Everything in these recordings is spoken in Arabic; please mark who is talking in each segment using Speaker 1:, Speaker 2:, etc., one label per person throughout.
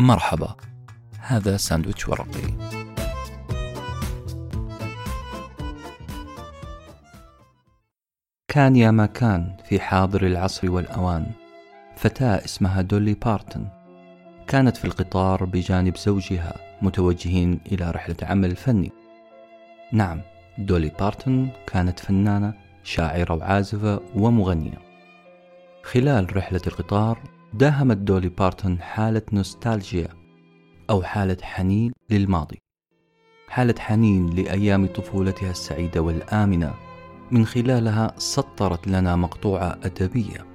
Speaker 1: مرحبا. هذا ساندويتش ورقي. كان يا ما كان في حاضر العصر والأوان. فتاة اسمها دولي بارتن. كانت في القطار بجانب زوجها متوجهين إلى رحلة عمل فني. نعم دولي بارتن كانت فنانة شاعرة وعازفة ومغنية. خلال رحلة القطار داهمت دولي بارتن حالة نوستالجيا أو حالة حنين للماضي. حالة حنين لأيام طفولتها السعيدة والآمنة. من خلالها سطرت لنا مقطوعة أدبية.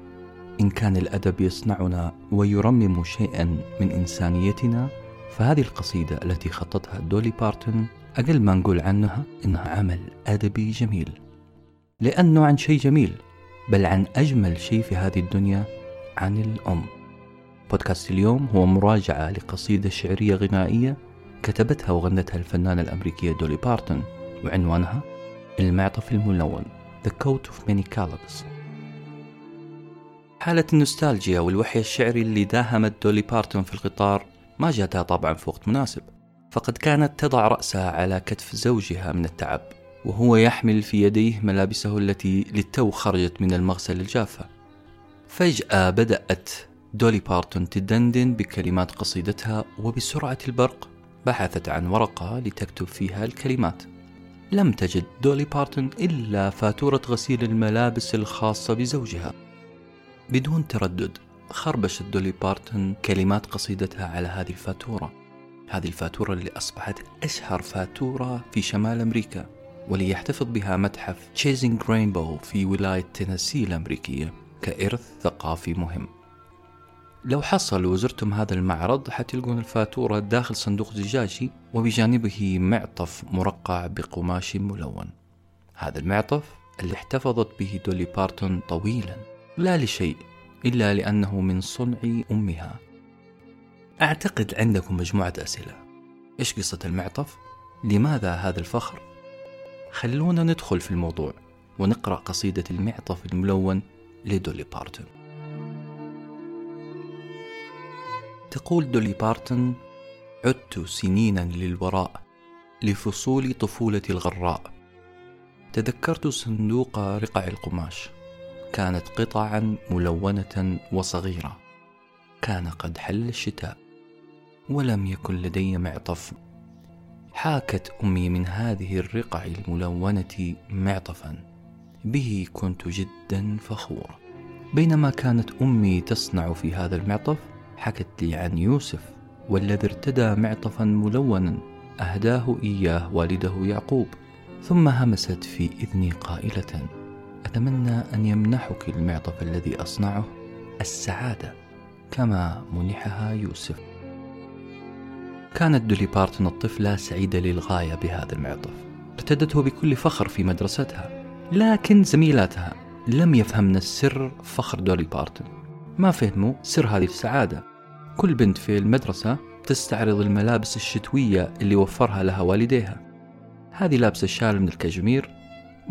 Speaker 1: إن كان الأدب يصنعنا ويرمم شيئا من إنسانيتنا فهذه القصيدة التي خطتها دولي بارتن أقل ما نقول عنها إنها عمل أدبي جميل. لأنه عن شيء جميل بل عن أجمل شيء في هذه الدنيا عن الأم. بودكاست اليوم هو مراجعة لقصيدة شعرية غنائية كتبتها وغنتها الفنانة الأمريكية دولي بارتون وعنوانها المعطف الملون The Coat of Many Colors. حالة النوستالجيا والوحي الشعري اللي داهمت دولي بارتون في القطار ما جاتها طبعا في وقت مناسب فقد كانت تضع رأسها على كتف زوجها من التعب وهو يحمل في يديه ملابسه التي للتو خرجت من المغسلة الجافة. فجأة بدأت دولي بارتون تدندن بكلمات قصيدتها وبسرعة البرق بحثت عن ورقة لتكتب فيها الكلمات. لم تجد دولي بارتون إلا فاتورة غسيل الملابس الخاصة بزوجها. بدون تردد خربشت دولي بارتون كلمات قصيدتها على هذه الفاتورة. هذه الفاتورة اللي أصبحت أشهر فاتورة في شمال أمريكا واللي يحتفظ بها متحف Chasing Rainbow في ولاية تينيسي الأمريكية. كإرث ثقافي مهم لو حصل وزرتم هذا المعرض حتلقون الفاتورة داخل صندوق زجاجي وبجانبه معطف مرقع بقماش ملون هذا المعطف اللي احتفظت به دولي بارتون طويلا لا لشيء إلا لأنه من صنع أمها أعتقد عندكم مجموعة أسئلة إيش قصة المعطف؟ لماذا هذا الفخر؟ خلونا ندخل في الموضوع ونقرأ قصيدة المعطف الملون لدولي بارتون تقول دولي بارتون عدت سنينا للوراء لفصول طفولتي الغراء. تذكرت صندوق رقع القماش. كانت قطعا ملونة وصغيرة. كان قد حل الشتاء. ولم يكن لدي معطف. حاكت أمي من هذه الرقع الملونة معطفا. به كنت جدا فخور. بينما كانت أمي تصنع في هذا المعطف حكت لي عن يوسف والذي ارتدى معطفا ملونا أهداه إياه والده يعقوب ثم همست في إذني قائلة أتمنى أن يمنحك المعطف الذي أصنعه السعادة كما منحها يوسف. كانت دولي بارتون الطفلة سعيدة للغاية بهذا المعطف. ارتدته بكل فخر في مدرستها. لكن زميلاتها لم يفهمن السر فخر دولي بارتون ما فهموا سر هذه السعادة. كل بنت في المدرسة تستعرض الملابس الشتوية اللي وفرها لها والديها. هذه لابسة شال من الكاجمير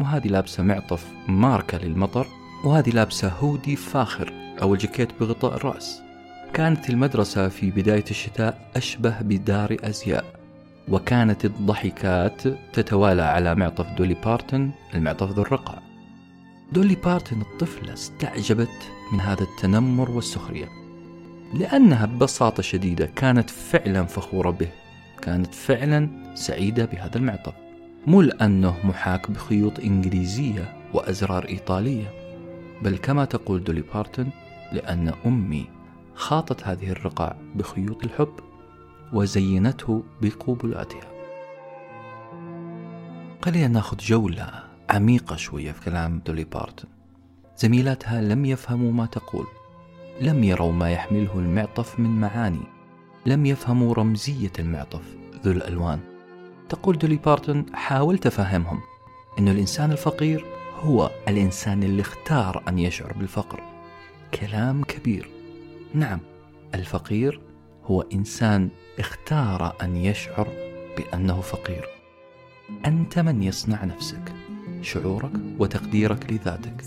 Speaker 1: وهذه لابسة معطف ماركة للمطر وهذه لابسة هودي فاخر أو الجاكيت بغطاء الرأس. كانت المدرسة في بداية الشتاء أشبه بدار أزياء. وكانت الضحكات تتوالى على معطف دولي بارتن المعطف ذو الرقع دولي بارتن الطفلة استعجبت من هذا التنمر والسخرية لأنها ببساطة شديدة كانت فعلا فخورة به كانت فعلا سعيدة بهذا المعطف مو لأنه محاك بخيوط إنجليزية وأزرار إيطالية بل كما تقول دولي بارتن لأن أمي خاطت هذه الرقع بخيوط الحب. وزينته بقبلاتها. خلينا ناخذ جولة عميقة شوية في كلام دولي بارتن زميلاتها لم يفهموا ما تقول. لم يروا ما يحمله المعطف من معاني. لم يفهموا رمزية المعطف ذو الألوان. تقول دولي بارتون حاولت أفهمهم أن الإنسان الفقير هو الإنسان اللي اختار أن يشعر بالفقر. كلام كبير. نعم الفقير هو إنسان اختار أن يشعر بأنه فقير. أنت من يصنع نفسك شعورك وتقديرك لذاتك.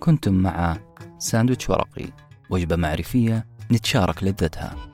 Speaker 1: كنتم مع ساندويتش ورقي وجبة معرفية نتشارك لذتها.